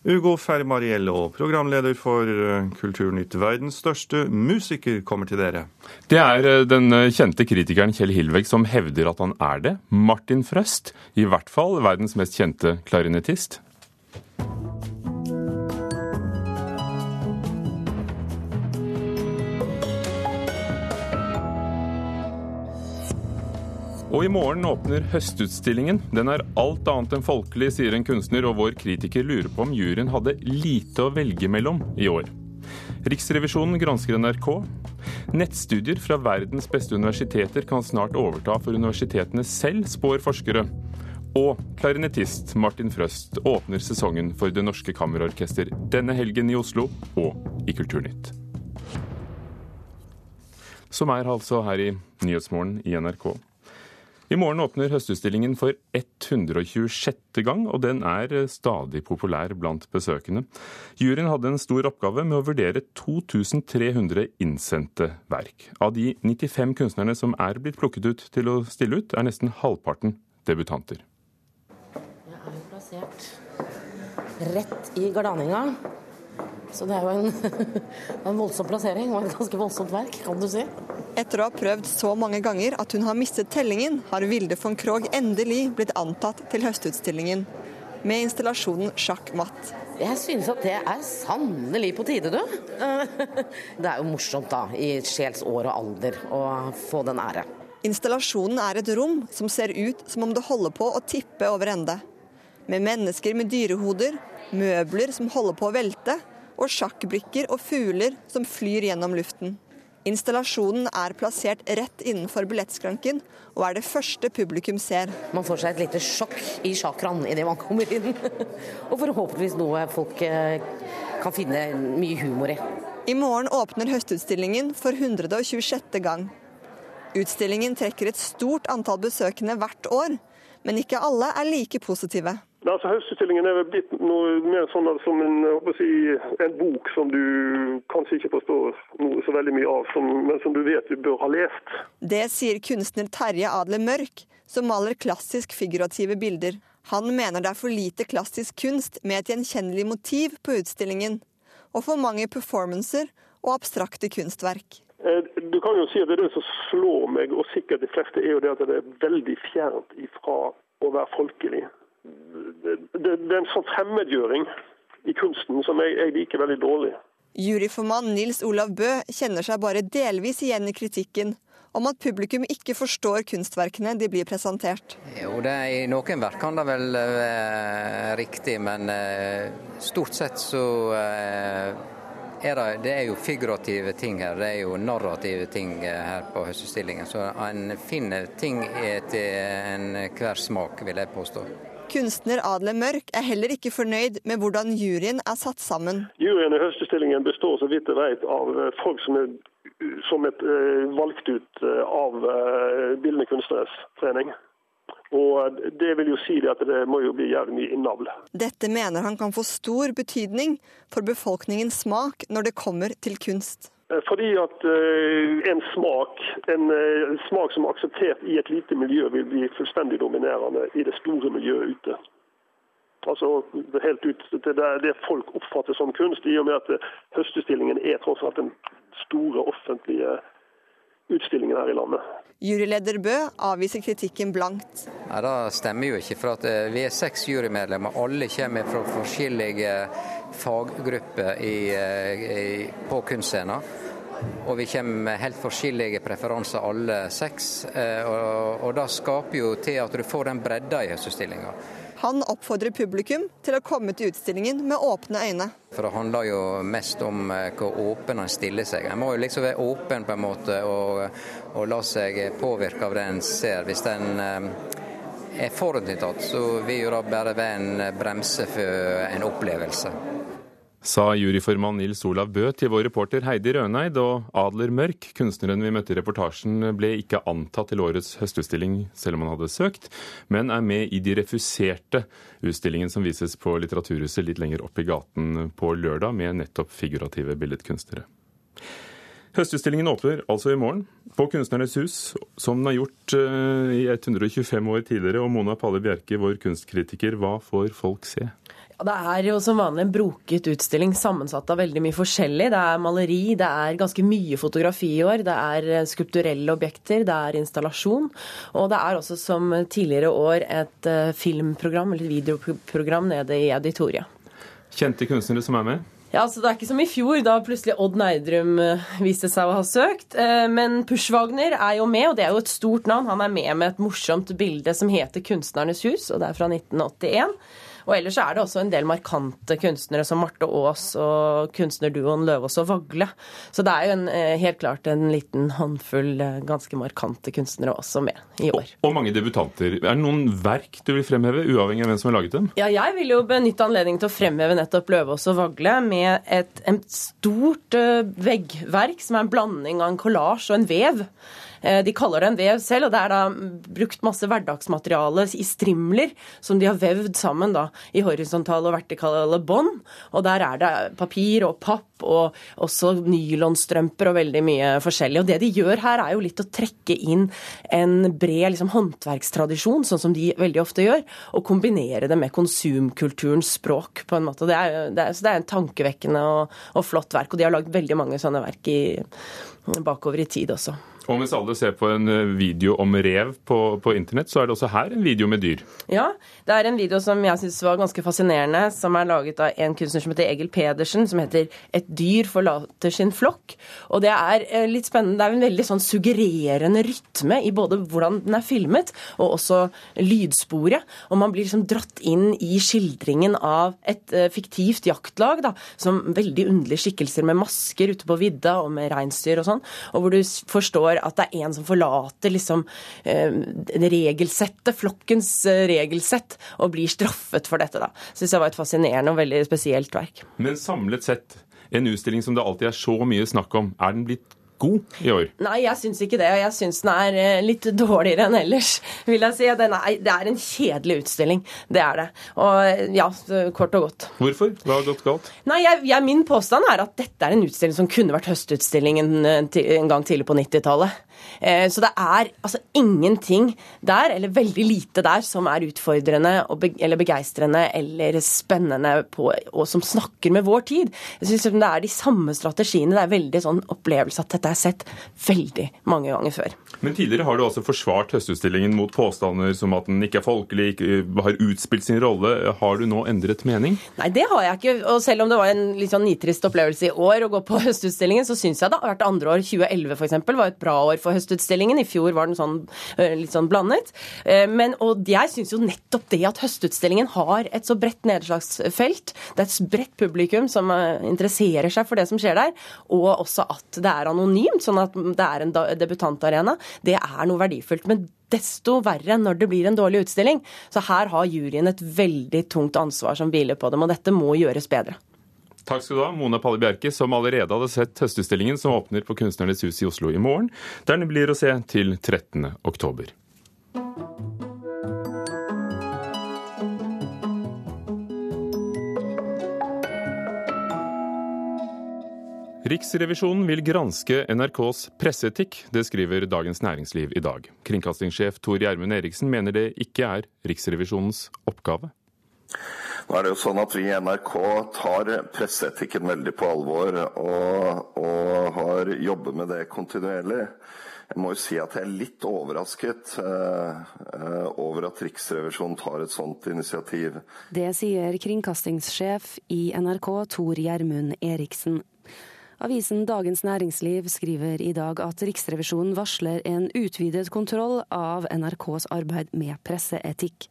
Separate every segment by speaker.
Speaker 1: Ugo Fermariello, programleder for eh, Kulturnytt. Verdens største musiker kommer til dere.
Speaker 2: Det er eh, den eh, kjente kritikeren Kjell Hilveg som hevder at han er det. Martin Frøst, i hvert fall verdens mest kjente klarinettist. Og i morgen åpner Høstutstillingen. Den er alt annet enn folkelig, sier en kunstner, og vår kritiker lurer på om juryen hadde lite å velge mellom i år. Riksrevisjonen gransker NRK. Nettstudier fra verdens beste universiteter kan snart overta for universitetene selv, spår forskere. Og klarinettist Martin Frøst åpner sesongen for Det Norske Kammerorkester denne helgen i Oslo og i Kulturnytt. Som er altså her i Nyhetsmorgen i NRK. I morgen åpner Høstutstillingen for 126. gang, og den er stadig populær blant besøkende. Juryen hadde en stor oppgave med å vurdere 2300 innsendte verk. Av de 95 kunstnerne som er blitt plukket ut til å stille ut, er nesten halvparten debutanter.
Speaker 3: Jeg er jo plassert rett i glaninga. Så det er jo en, en voldsom plassering og et ganske voldsomt verk, kan du si.
Speaker 4: Etter å ha prøvd så mange ganger at hun har mistet tellingen, har Vilde von Krogh endelig blitt antatt til høstutstillingen med installasjonen Sjakk matt.
Speaker 3: Jeg synes at det er sannelig på tide, du. Det er jo morsomt, da, i sjels år og alder, å få den ære.
Speaker 4: Installasjonen er et rom som ser ut som om det holder på å tippe over ende. Med mennesker med dyrehoder, møbler som holder på å velte, og sjakkbrikker og fugler som flyr gjennom luften. Installasjonen er plassert rett innenfor billettskranken, og er det første publikum ser.
Speaker 3: Man får seg et lite sjokk i sjakraen idet man kommer inn. og forhåpentligvis noe folk eh, kan finne mye humor i.
Speaker 4: I morgen åpner høstutstillingen for 126. gang. Utstillingen trekker et stort antall besøkende hvert år, men ikke alle er like positive.
Speaker 5: Altså, Høstutstillingen er blitt noe mer sånn som en, si, en, bok som du kanskje ikke forstår noe så veldig mye av, som, men som du vet du bør ha lest.
Speaker 4: Det sier kunstner Terje Adler Mørk, som maler klassisk figurative bilder. Han mener det er for lite klassisk kunst med et gjenkjennelig motiv på utstillingen, og for mange performancer og abstrakte kunstverk.
Speaker 5: Eh, du kan jo si at Det som slår meg, og sikkert de fleste, er jo det at det er veldig fjernt ifra å være folkelig det, det, er en sånn fremmedgjøring i kunsten som jeg, jeg liker veldig dårlig.
Speaker 4: Juryformann Nils Olav Bø kjenner seg bare delvis igjen i kritikken om at publikum ikke forstår kunstverkene de blir presentert.
Speaker 6: Jo, det er, I noen verk kan det vel være riktig, men eh, stort sett så eh, er det, det, er jo figurative ting her. Det er jo narrative ting eh, her på Høstutstillingen. Så en finner ting til enhver smak, vil jeg påstå.
Speaker 4: Kunstner Adle Mørk er heller ikke fornøyd med hvordan juryen er satt sammen.
Speaker 5: Juryen i Høstestillingen består så vidt jeg vet av eh, folk som er, som er eh, valgt ut eh, av Bildende kunstneres trening. Og Det vil jo si at det må jo bli jævlig mye innavl.
Speaker 4: Dette mener han kan få stor betydning for befolkningens smak når det kommer til kunst.
Speaker 5: Eh, fordi at uh, en smak en uh, smak som er akseptert i et lite miljø, vil bli fullstendig dominerende i det store miljøet ute. Altså helt ut til det, folk oppfatter som kunst, i og med at Høstutstillingen er tross alt den store offentlige utstillingen her i landet.
Speaker 4: Juryleder Bø avviser kritikken blankt.
Speaker 6: Ja, Det stemmer jo ikke, for vi er seks jurymedlemmer. Alle kommer fra forskjellige faggrupper i, i, på kunstscenen. Og vi kommer med helt forskjellige preferanser alle seks. Eh, og, og det skaper jo til at du får den bredda i høstutstillinga.
Speaker 4: Han oppfordrer publikum til å komme til utstillingen med åpne øyne.
Speaker 6: For Det handler jo mest om eh, hvor åpen en stiller seg. En må jo liksom være åpen på en måte og, og la seg påvirke av det en ser. Hvis en eh, er forutinntatt, så vil jo det bare være en bremse for en opplevelse
Speaker 2: sa juryformann Nils Olav Bø til vår reporter Heidi Røneid, og Adler Mørk, kunstneren vi møtte i reportasjen, ble ikke antatt til årets høstutstilling selv om han hadde søkt, men er med i de refuserte utstillingen som vises på Litteraturhuset litt lenger opp i gaten på lørdag, med nettopp figurative billedkunstnere. Høstutstillingen åpner altså i morgen, på Kunstnernes hus, som den har gjort eh, i 125 år tidligere. Og Mona Palle Bjerke, vår kunstkritiker, hva får folk se?
Speaker 7: Det er jo som vanlig en broket utstilling sammensatt av veldig mye forskjellig. Det er maleri, det er ganske mye fotografi i år, det er eh, skulpturelle objekter, det er installasjon. Og det er også som tidligere år et uh, filmprogram eller et videoprogram nede i auditoriet.
Speaker 2: Kjente kunstnere som er med?
Speaker 7: Ja, altså Det er ikke som i fjor, da plutselig Odd Neidrum uh, viste seg å ha søkt. Men Pushwagner er jo med, og det er jo et stort navn. Han er med med et morsomt bilde som heter 'Kunstnernes hus', og det er fra 1981. Og ellers er det også en del markante kunstnere som Marte Aas og kunstnerduoen Løvaas og Vagle. Så det er jo en, eh, helt klart en liten håndfull eh, ganske markante kunstnere også med i år.
Speaker 2: Og, og mange debutanter. Er det noen verk du vil fremheve, uavhengig av hvem som har laget dem?
Speaker 7: Ja, jeg vil jo benytte anledningen til å fremheve nettopp Løvaas og Vagle med et, et stort uh, veggverk som er en blanding av en kollasj og en vev. Eh, de kaller det en vev selv, og det er da brukt masse hverdagsmateriale i strimler som de har vevd sammen da, i horisontale og vertikale bånd. Og der er det papir og papp og også nylonstrømper og veldig mye forskjellig. Og det de gjør her, er jo litt å trekke inn en bred liksom, håndverkstradisjon, sånn som de veldig ofte gjør, og kombinere det med konsumkulturens språk, på en måte. Det er, det er, så det er en tankevekkende og, og flott verk. Og de har lagd veldig mange sånne verk i, bakover i tid også.
Speaker 2: Og mens alle ser på en eh, video om rev på, på, internett, så er det også her en video med dyr.
Speaker 7: Ja, det er en video som jeg syns var ganske fascinerende, som er laget av en kunstner som heter Egil Pedersen, som heter 'Et dyr forlater sin flokk'. Og det er eh, litt spennende. Det er en veldig sånn suggererende rytme i både hvordan den er filmet, og også lydsporet. Og man blir liksom dratt inn i skildringen av et uh, fiktivt jaktlag, da, som veldig underlige skikkelser med masker ute på vidda og med reinsdyr og sånn, og hvor du forstår at det er en som forlater liksom eh, regelsettet, flokkens eh, regelsett, og blir straffet for dette. da. Syns jeg var et fascinerende og veldig spesielt verk.
Speaker 2: Men samlet sett, en utstilling som det alltid er så mye snakk om, er den blitt god i år?
Speaker 7: Nei, jeg syns ikke det. Og jeg syns den er eh, litt dårligere enn ellers, vil jeg si. Er, det er en kjedelig utstilling. Det er det. Og ja, kort og godt.
Speaker 2: Hvorfor? Hva har gått galt?
Speaker 7: Nei, jeg, jeg, Min påstand er at dette er en utstilling som kunne vært høstutstillingen en, en gang tidlig på 90-tallet. Eh, så det er altså ingenting der, eller veldig lite der, som er utfordrende eller begeistrende eller spennende på, og som snakker med vår tid. Jeg synes Det er de samme strategiene. Det er veldig sånn opplevelse at dette er sett veldig mange ganger før.
Speaker 2: Men tidligere har du også forsvart Høstutstillingen mot påstander som at den ikke er folkelig, ikke har utspilt sin rolle. Har du nå endret mening?
Speaker 7: Nei, det har jeg ikke. Og selv om det var en litt sånn nitrist opplevelse i år å gå på Høstutstillingen, så syns jeg det har vært andre år. 2011 f.eks. var et bra år for Høstutstillingen. I fjor var den sånn, litt sånn blandet. Men, og jeg syns jo nettopp det at Høstutstillingen har et så bredt nedslagsfelt, det er et bredt publikum som interesserer seg for det som skjer der, og også at det er anonymt, sånn at det er en debutantarena, det er noe verdifullt. Men desto verre når det blir en dårlig utstilling. Så her har juryen et veldig tungt ansvar som hviler på dem, og dette må gjøres bedre.
Speaker 2: Takk skal du ha, Mona Palle Bjerke, som allerede hadde sett Høstutstillingen som åpner på Kunstnernes hus i Oslo i morgen, der den blir å se til 13. oktober. Riksrevisjonen vil granske NRKs presseetikk. Det skriver Dagens Næringsliv i dag. Kringkastingssjef Tor Gjermund Eriksen mener det ikke er Riksrevisjonens oppgave.
Speaker 8: Nå er det jo sånn at Vi i NRK tar presseetikken veldig på alvor og, og har jobbet med det kontinuerlig. Jeg må jo si at jeg er litt overrasket uh, uh, over at Riksrevisjonen tar et sånt initiativ.
Speaker 9: Det sier kringkastingssjef i NRK Tor Gjermund Eriksen. Avisen Dagens Næringsliv skriver i dag at Riksrevisjonen varsler en utvidet kontroll av NRKs arbeid med presseetikk.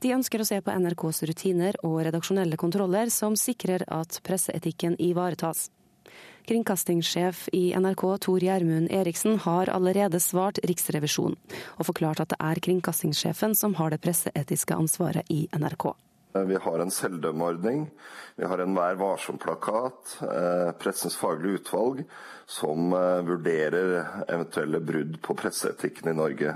Speaker 9: De ønsker å se på NRKs rutiner og redaksjonelle kontroller som sikrer at presseetikken ivaretas. Kringkastingssjef i NRK Tor Gjermund Eriksen har allerede svart Riksrevisjonen, og forklart at det er kringkastingssjefen som har det presseetiske ansvaret i NRK.
Speaker 8: Vi har en selvdømmeordning, vi har en Vær varsom-plakat, eh, Pressens faglige utvalg, som eh, vurderer eventuelle brudd på presseetikken i Norge.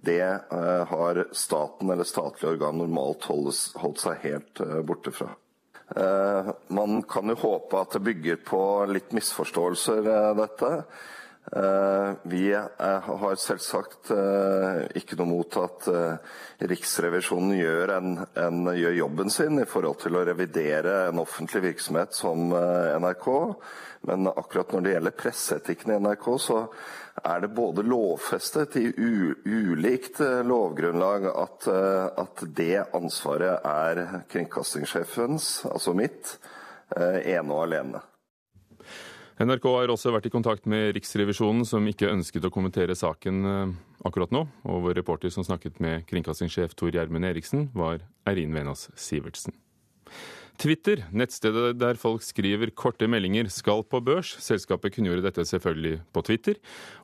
Speaker 8: Det eh, har staten eller statlige organ normalt holdt seg helt borte fra. Man kan jo håpe at det bygger på litt misforståelser, dette. Eh, vi har selvsagt ikke noe mot at Riksrevisjonen gjør, en, en, gjør, jobben sin i forhold til å revidere en offentlig virksomhet som NRK. Men akkurat når det gjelder presseetikken i NRK, så er det både lovfestet i ulikt lovgrunnlag at, at det ansvaret er kringkastingssjefens, altså mitt, ene og alene.
Speaker 2: NRK har også vært i kontakt med Riksrevisjonen, som ikke ønsket å kommentere saken eh, akkurat nå. Og vår reporter som snakket med kringkastingssjef Tor Gjermund Eriksen, var Eirin Venås Sivertsen. Twitter, nettstedet der folk skriver korte meldinger, skal på børs. Selskapet kunngjorde dette selvfølgelig på Twitter.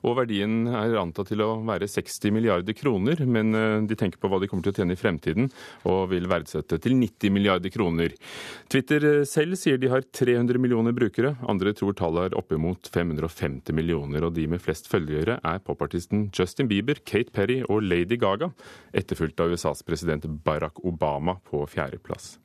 Speaker 2: Og verdien er antatt til å være 60 milliarder kroner, men eh, de tenker på hva de kommer til å tjene i fremtiden, og vil verdsette til 90 milliarder kroner. Twitter eh, selv sier de har 300 millioner brukere, andre tror tallet er oppimot 550 millioner, og de med flest følgere er popartisten Justin Bieber, Kate Perry og Lady Gaga, etterfulgt av USAs president Barack Obama på fjerdeplass.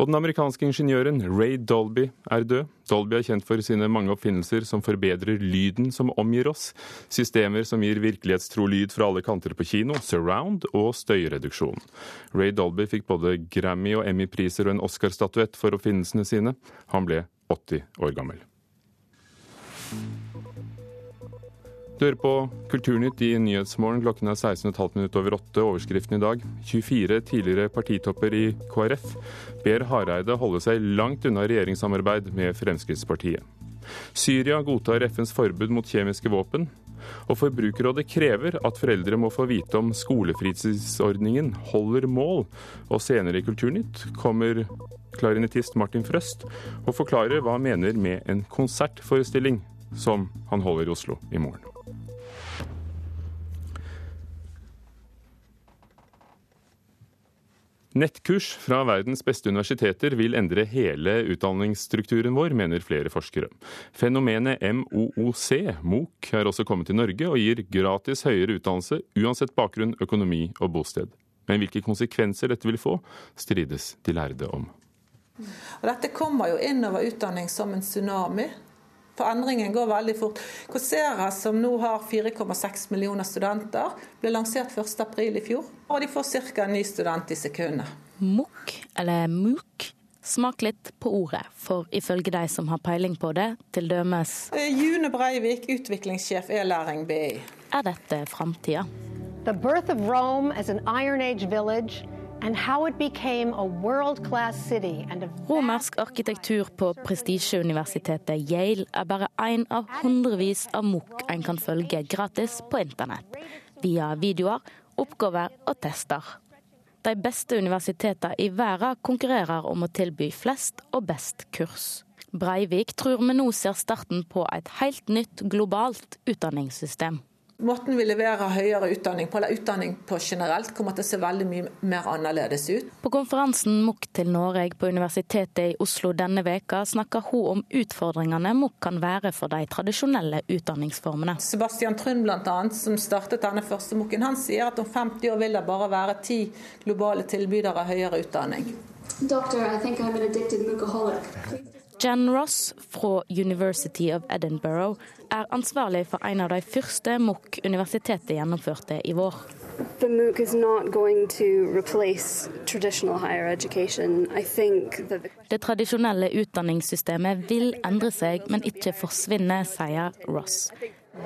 Speaker 2: Og den amerikanske ingeniøren Ray Dolby er død. Dolby er kjent for sine mange oppfinnelser som forbedrer lyden som omgir oss. Systemer som gir virkelighetstro lyd fra alle kanter på kino, surround og støyreduksjon. Ray Dolby fikk både Grammy- og Emmy-priser og en Oscar-statuett for oppfinnelsene sine. Han ble 80 år gammel. Du hører på Kulturnytt i Nyhetsmorgen. Klokken er 16,5 minutter over åtte. Overskriften i dag. 24 tidligere partitopper i KrF ber Hareide holde seg langt unna regjeringssamarbeid med Fremskrittspartiet. Syria godtar FNs forbud mot kjemiske våpen. Og Forbrukerrådet krever at foreldre må få vite om skolefritidsordningen holder mål. Og senere i Kulturnytt kommer klarinettist Martin Frøst og forklarer hva han mener med en konsertforestilling som han holder i Oslo i morgen. Nettkurs fra verdens beste universiteter vil endre hele utdanningsstrukturen vår, mener flere forskere. Fenomenet MOOC, MOOC, er også kommet til Norge og gir gratis høyere utdannelse uansett bakgrunn, økonomi og bosted. Men hvilke konsekvenser dette vil få, strides de lærde om.
Speaker 10: Og dette kommer jo innover utdanning som en tsunami. For endringen går veldig fort. Coursera, som nå har 4,6 millioner studenter, ble lansert 1.4 i fjor. Og de får ca. en ny student i sekundet.
Speaker 11: MOOC, eller MOOC, smak litt på ordet, for ifølge de som har peiling på det, til dømes
Speaker 10: eh, June Breivik, utviklingssjef e-læring BI.
Speaker 11: Er dette framtida?
Speaker 12: The birth of Rome as an Iron Age village
Speaker 11: Romersk arkitektur på prestisjeuniversitetet Yale er bare én av hundrevis av MOOC en kan følge gratis på internett, via videoer, oppgaver og tester. De beste universitetene i verden konkurrerer om å tilby flest og best kurs. Breivik tror vi nå ser starten på et helt nytt globalt utdanningssystem.
Speaker 10: Måten vi leverer høyere utdanning på, eller utdanning på generelt, kommer til å se veldig mye mer annerledes ut.
Speaker 11: På konferansen MOK til Norge på Universitetet i Oslo denne veka snakker hun om utfordringene MOK kan være for de tradisjonelle utdanningsformene.
Speaker 10: Sebastian Trund bl.a., som startet denne første MOK-en, han sier at om 50 år vil det bare være ti globale tilbydere av høyere utdanning. Doctor, I think I'm an addicted
Speaker 11: Jan Ross fra University of Edinburgh er ansvarlig for en av de første MOOC universitetet gjennomførte i vår.
Speaker 13: The MOOC is not going to replace traditional higher education. I think that the...
Speaker 11: Det tradisjonelle utdanningssystemet vil endre seg, men ikke forsvinne, sier Ross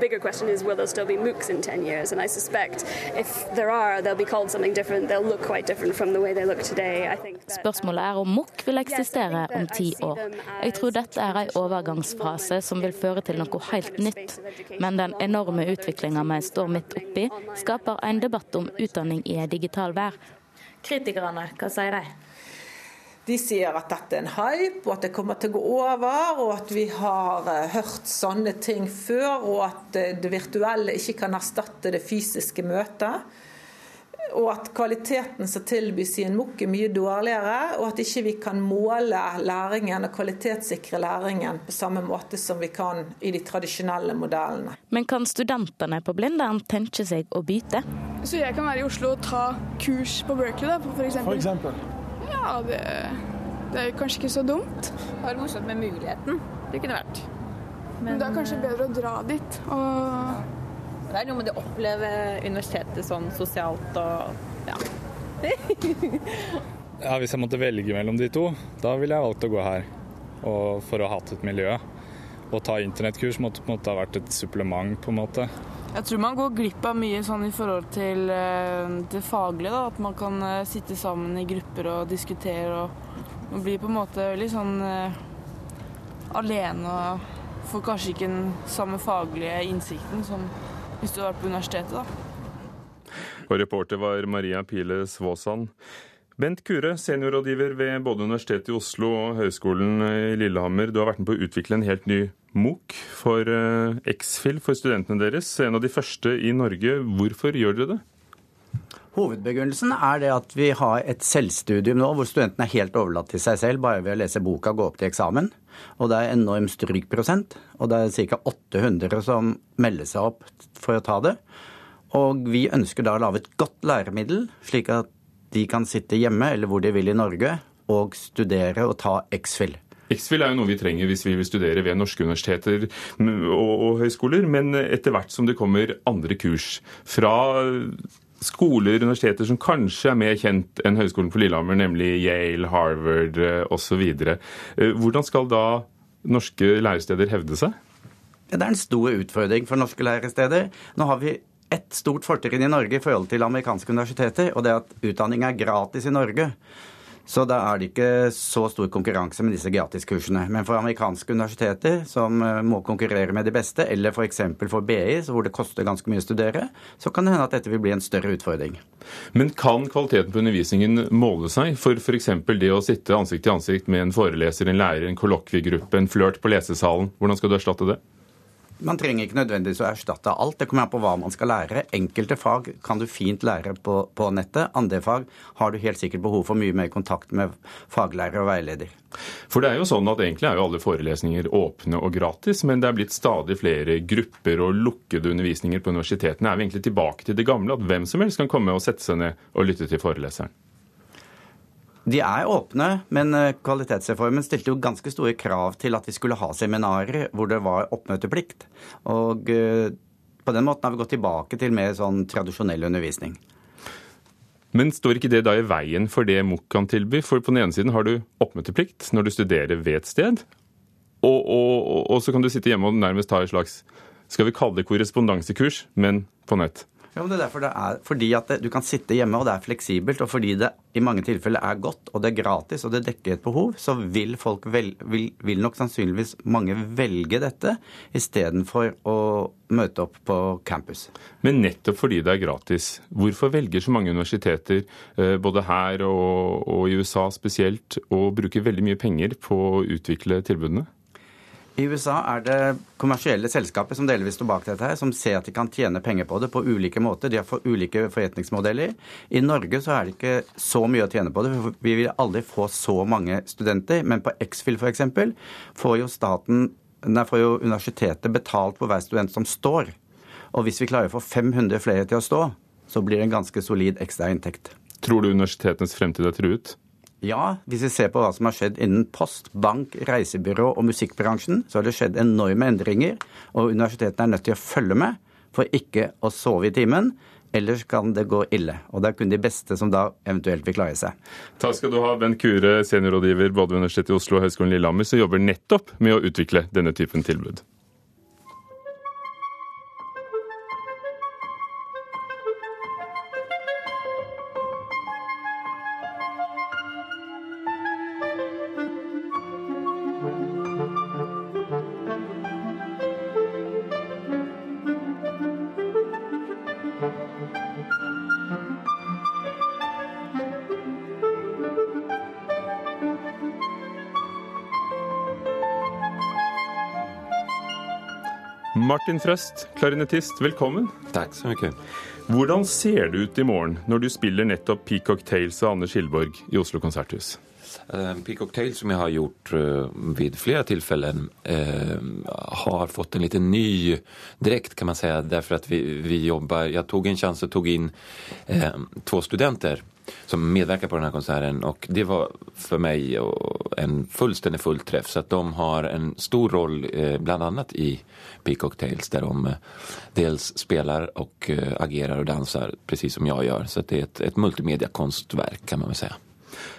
Speaker 13: bigger question is will there still be MOOCs in 10 years? And I suspect if there are, they'll be called something different. They'll look quite different from the way they look today.
Speaker 11: Spørsmålet er om MOOC vil eksistere om ti år. Jeg tror dette er en overgangsfase som vil føre til noe helt nytt. Men den enorme utviklinga vi står midt oppi, skaper en debatt om utdanning i en digital vær. Kritikerne, hva sier de?
Speaker 10: De sier at dette er en hype, og at det kommer til å gå over, og at vi har eh, hørt sånne ting før, og at eh, det virtuelle ikke kan erstatte det fysiske møtet. Og at kvaliteten som tilbys i en MOOC er mye dårligere, og at ikke vi kan måle læringen og kvalitetssikre læringen på samme måte som vi kan i de tradisjonelle modellene.
Speaker 11: Men kan studentene på Blindern tenke seg å bytte?
Speaker 14: Så jeg kan være i Oslo og ta kurs på Berkeley, da, for eksempel. For eksempel. Ja, det, det er kanskje ikke så dumt.
Speaker 15: Det var morsomt med muligheten det kunne vært.
Speaker 14: Men det er kanskje bedre å dra dit og
Speaker 15: Det er noe med det å oppleve universitetet sånn sosialt og ja.
Speaker 16: ja. Hvis jeg måtte velge mellom de to, da ville jeg valgt å gå her. Og for å ha hatt et miljø. Å ta internettkurs måtte måtte ha vært et supplement, på en måte.
Speaker 14: Jeg tror man går glipp av mye sånn i forhold til eh, det faglige. da, At man kan eh, sitte sammen i grupper og diskutere. og og blir på en måte veldig sånn uh, alene og får kanskje ikke den samme faglige innsikten som hvis du har vært på universitetet. da.
Speaker 2: Og reporter var Maria Pile Svåsand. Bent Kure, seniorrådgiver ved både Universitetet i Oslo og Høgskolen i Lillehammer. Du har vært med på å utvikle en helt ny MOOC for EXFIL X-FIL for studentene deres. En av de første i Norge. Hvorfor gjør dere det?
Speaker 17: Hovedbegrunnelsen er det at vi har et selvstudium nå hvor studentene er helt overlatt til seg selv bare ved å lese boka og gå opp til eksamen. Og det er enorm strykprosent. Og det er ca. 800 som melder seg opp for å ta det. Og vi ønsker da å lage et godt læremiddel, slik at de kan sitte hjemme eller hvor de vil i Norge og studere og ta X-FIL.
Speaker 2: X-FIL er jo noe vi trenger hvis vi vil studere ved norske universiteter og, og høyskoler, men etter hvert som det kommer andre kurs fra skoler og universiteter som kanskje er mer kjent enn Høgskolen på Lillehammer, nemlig Yale, Harvard osv. Hvordan skal da norske læresteder hevde seg?
Speaker 17: Det er en stor utfordring for norske læresteder. Nå har vi et stort fortrinn i Norge i forhold til amerikanske universiteter, og det er at utdanning er gratis i Norge. Så da er det ikke så stor konkurranse med disse gratiskursene. Men for amerikanske universiteter som eh, må konkurrere med de beste, eller f.eks. For, for BI, hvor det koster ganske mye å studere, så kan det hende at dette vil bli en større utfordring.
Speaker 2: Men kan kvaliteten på undervisningen måle seg? For f.eks. det å sitte ansikt til ansikt med en foreleser, en lærer, en kollokviegruppe, en flørt på lesesalen. Hvordan skal du erstatte det?
Speaker 17: Man trenger ikke nødvendigvis å erstatte alt. Det kommer an på hva man skal lære. Enkelte fag kan du fint lære på, på, nettet. Andre fag har du helt sikkert behov for mye mer kontakt med faglærer og veileder.
Speaker 2: For det er jo sånn at egentlig er jo alle forelesninger åpne og gratis, men det er blitt stadig flere grupper og lukkede undervisninger på universitetene. Er vi egentlig tilbake til det gamle, at hvem som helst kan komme og sette seg ned og lytte til foreleseren?
Speaker 17: De er åpne, men eh, kvalitetsreformen stilte jo ganske store krav til at vi skulle ha seminarer hvor det var oppmøteplikt. Og eh, på den måten har vi gått tilbake til mer sånn tradisjonell undervisning.
Speaker 2: Men står ikke det da i veien for det MOOC kan tilby? For på den ene siden har du oppmøteplikt når du studerer ved et sted, og, og, og så kan du sitte hjemme og nærmest ta et slags skal vi kalle det korrespondansekurs, men på nett.
Speaker 17: Men det er derfor det er, Fordi at det, du kan sitte hjemme, og det er fleksibelt, og fordi det i mange tilfeller er godt, og det er gratis, og det dekker et behov, så vil folk vel, vil, vil nok sannsynligvis mange velge dette istedenfor å møte opp på campus.
Speaker 2: Men nettopp fordi det er gratis, hvorfor velger så mange universiteter, eh, både her og, og i USA spesielt, å bruke veldig mye penger på å utvikle tilbudene?
Speaker 17: I USA er det kommersielle selskaper som delvis står bak dette, her, som ser at de kan tjene penger på det på ulike måter. De har for ulike forretningsmodeller. I Norge så er det ikke så mye å tjene på det. for Vi vil aldri få så mange studenter. Men på X-FIL f.eks. får jo staten Nei, får jo universitetet betalt på hver student som står. Og hvis vi klarer å få 500 flere til å stå, så blir det en ganske solid ekstrainntekt.
Speaker 2: Tror du universitetenes fremtid er truet?
Speaker 17: Ja, hvis vi ser på hva som har skjedd innen post, bank, reisebyrå og musikkbransjen, så har det skjedd enorme endringer, og universitetene er nødt til å følge med for ikke å sove i timen. Ellers kan det gå ille. Og det er kun de beste som da eventuelt vil klare seg.
Speaker 2: Takk skal du ha, Bent Kure, seniorrådgiver både ved Universitetet i Oslo og Høgskolen Lillehammer, som jobber nettopp med å utvikle denne typen tilbud. Martin Frøst, klarinettist, velkommen.
Speaker 18: Takk så mye.
Speaker 2: Hvordan ser det ut i morgen når du spiller nettopp Peacock Tales av Anders Skilborg i Oslo konserthus?
Speaker 18: Eh, Peacock Tale som jeg har gjort eh, vid flere tilfeller eh, har fått en liten ny drekt, kan man si. Derfor at vi, vi jobber Jeg tog en sjanse og tog inn två studenter som medverkar på denne konserten och det var for meg en fullständig fullträff så de har en stor roll bland annat i Peacock Tales der de dels spelar og agerer og danser, precis som jeg gjør. så det er et, et multimediakonstverk kan man väl säga.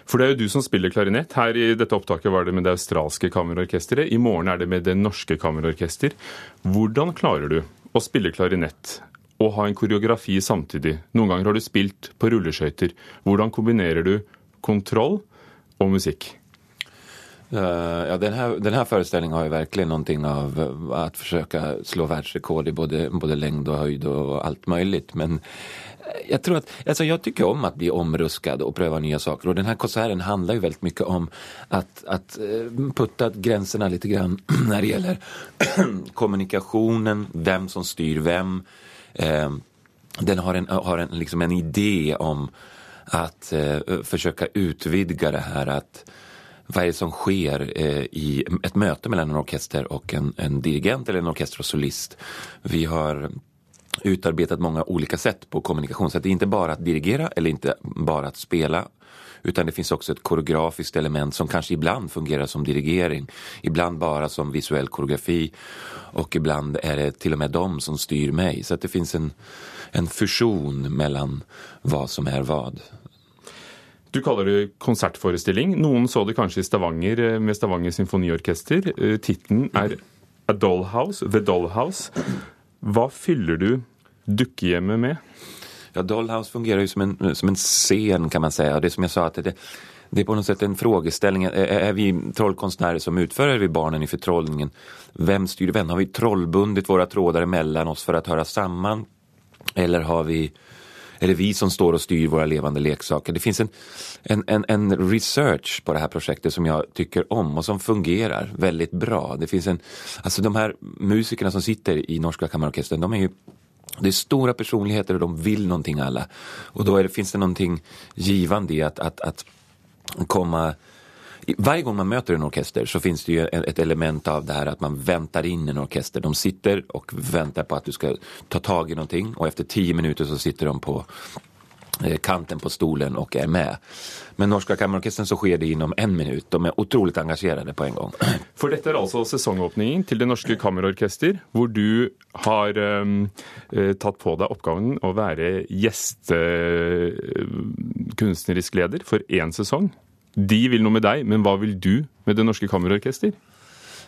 Speaker 2: For det er jo du som spiller klarinett. Her i dette opptaket var det med det australske kammerorkesteret. I morgen er det med det norske kammerorkester. Hvordan klarer du å spille klarinett og ha en koreografi samtidig? Noen ganger har du spilt på rulleskøyter. Hvordan kombinerer du kontroll og musikk?
Speaker 18: Uh, ja, den, här, den här föreställningen har ju verkligen någonting av att försöka slå världsrekord i både, både längd och höjd och allt möjligt. Men jag tror att, alltså jag tycker om att bli omruskad och pröva nya saker och den här konserten handlar ju väldigt mycket om att, att eh, putta gränserna lite grann när det gäller kommunikationen, vem som styr vem. Eh, den har en, har en, liksom en idé om att eh, försöka utvidga det här att vad är det som sker eh, i ett möte mellan en orkester och en, en dirigent eller en orkester och solist. Vi har utarbetat många olika sätt på kommunikation. Så det är inte bara att dirigera eller inte bara att spela. Utan det finns också ett koreografiskt element som kanske ibland fungerar som dirigering. Ibland bara som visuell koreografi. Och ibland är det till och med de som styr mig. Så det finns en, en fusion mellan vad som är vad.
Speaker 2: Du kaller det konsertforestilling. Noen så det kanskje i Stavanger eh, med Stavanger symfoniorkester. Eh, tittelen er A Dollhouse, The Dollhouse. Hva fyller du dukkehjemmet med?
Speaker 18: Ja, Dollhouse fungerer jo som en, som en scen kan man si. Det som jeg sa, at det, det er på noe sett en frågeställning. Är vi trollkonstnärer som utfører vi barnen i förtrollningen? Vem styr vem? Har vi trollbundit våre tråder mellom oss for å høre sammen? Eller har vi det vi som står och styr våra levande leksaker? Det finns en, en, en, en, research på det här projektet som jag tycker om och som fungerar väldigt bra. Det en, alltså de här musikerna som sitter i Norska kammarorkestern, de är ju det är stora personligheter och de vill någonting alla. Och då det, finns det någonting givande i att, att, att komma varje gång man möter en orkester så finns det ju ett element av det här att man väntar in en orkester. De sitter och väntar på att du ska ta tag i någonting och efter tio minuter så sitter de på eh, kanten på stolen och är med. Men Norska Kammerorkestern så sker det innom en minut. De er utrolig engasjerende på en gang.
Speaker 2: For dette er altså sesongåpningen til Det Norske Kammerorkester, hvor du har um, tatt på deg oppgaven å være gjestekunstnerisk leder for én sesong. De vil noe med deg, men hva vil du med Det Norske Kammerorkester?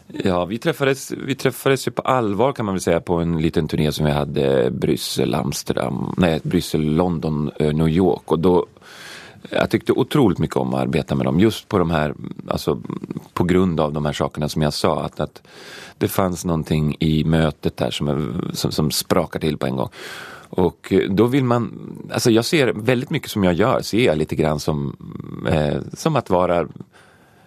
Speaker 18: Ja, vi träffades ju på allvar kan man väl säga på en liten turné som vi hade Bryssel, Amsterdam, nej Bryssel, London, eh, New York och då jag tyckte otroligt mycket om att arbeta med dem just på de här, alltså på grund av de här sakerna som jag sa att, att det fanns någonting i mötet där som, som, som sprakar till på en gång. Och eh, då vill man, alltså jag ser väldigt mycket som jag gör, ser jag lite grann som, eh, som att vara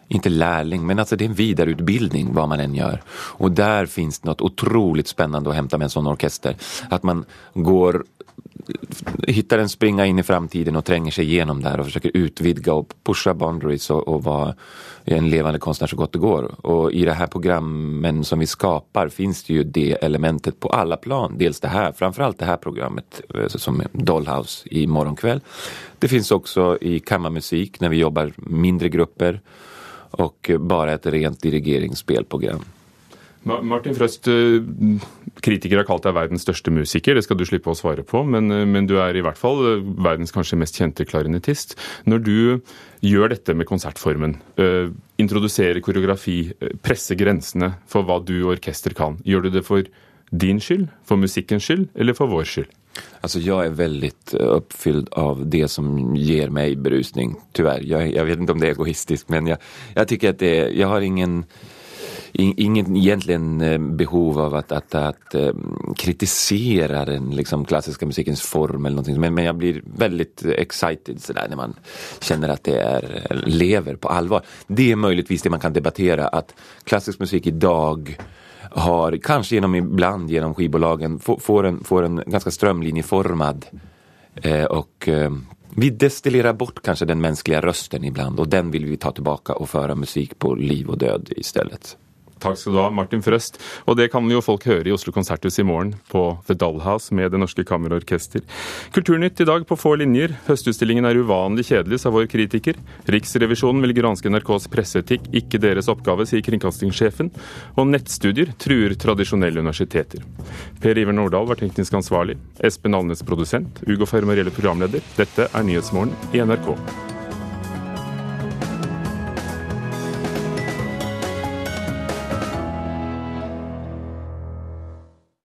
Speaker 18: inte lärling, men alltså det är en vidareutbildning vad man än gör. Och där finns något otroligt spännande att hämta med en sån orkester. Att man går hittar en springa in i framtiden och tränger sig igenom där och försöker utvidga och pusha boundaries och, och vara en levande konstnär så gott det går. Och i det här programmen som vi skapar finns det ju det elementet på alla plan. Dels det här, framförallt det här programmet eh, som Dollhouse i morgonkväll. Det finns också i kammarmusik när vi jobbar mindre grupper och bara ett rent dirigeringsspelprogram.
Speaker 2: Martin Frøst, eh, kritikere har kalt deg verdens største musiker, det skal du slippe å svare på, men, eh, men, du er i hvert fall eh, verdens kanskje mest kjente klarinettist. Når du gjør dette med konsertformen, introduserer koreografi, presser grensene for hva du og orkester kan, gjør du det for din skyld, for musikkens skyld eller for vår skyld?
Speaker 18: Alltså jag är väldigt uppfylld av det som ger mig berusning, tyvärr. Jag, jag vet inte om det är egoistiskt, men jag, jag tycker det jag har ingen ingen egentligen eh, behov av att, att, att eh, kritisera den liksom, klassiska musikens form eller någonting. Men, men jag blir väldigt excited sådär när man känner att det är, lever på allvar. Det är möjligtvis det man kan debattera att klassisk musik idag har, kanske genom ibland genom skivbolagen, får, en, får en ganska strömlinjeformad eh, och eh, vi destillerer bort kanskje den menneskelige røsten iblant, og den vil vi ta tilbake og føre musikk på liv og død i stedet.
Speaker 2: Takk skal du ha, Martin Frøst. Og det kan jo folk høre i Oslo konserthus i morgen på The Dollhouse med Det Norske Kammerorkester. Kulturnytt i dag på få linjer. Høstutstillingen er uvanlig kjedelig, sa vår kritiker. Riksrevisjonen vil granske NRKs presseetikk, ikke deres oppgave, sier kringkastingssjefen. Og nettstudier truer tradisjonelle universiteter. Per Iver Nordahl var teknisk ansvarlig. Espen Alnes produsent. Ugo Fermariello programleder. Dette er Nyhetsmorgen i NRK.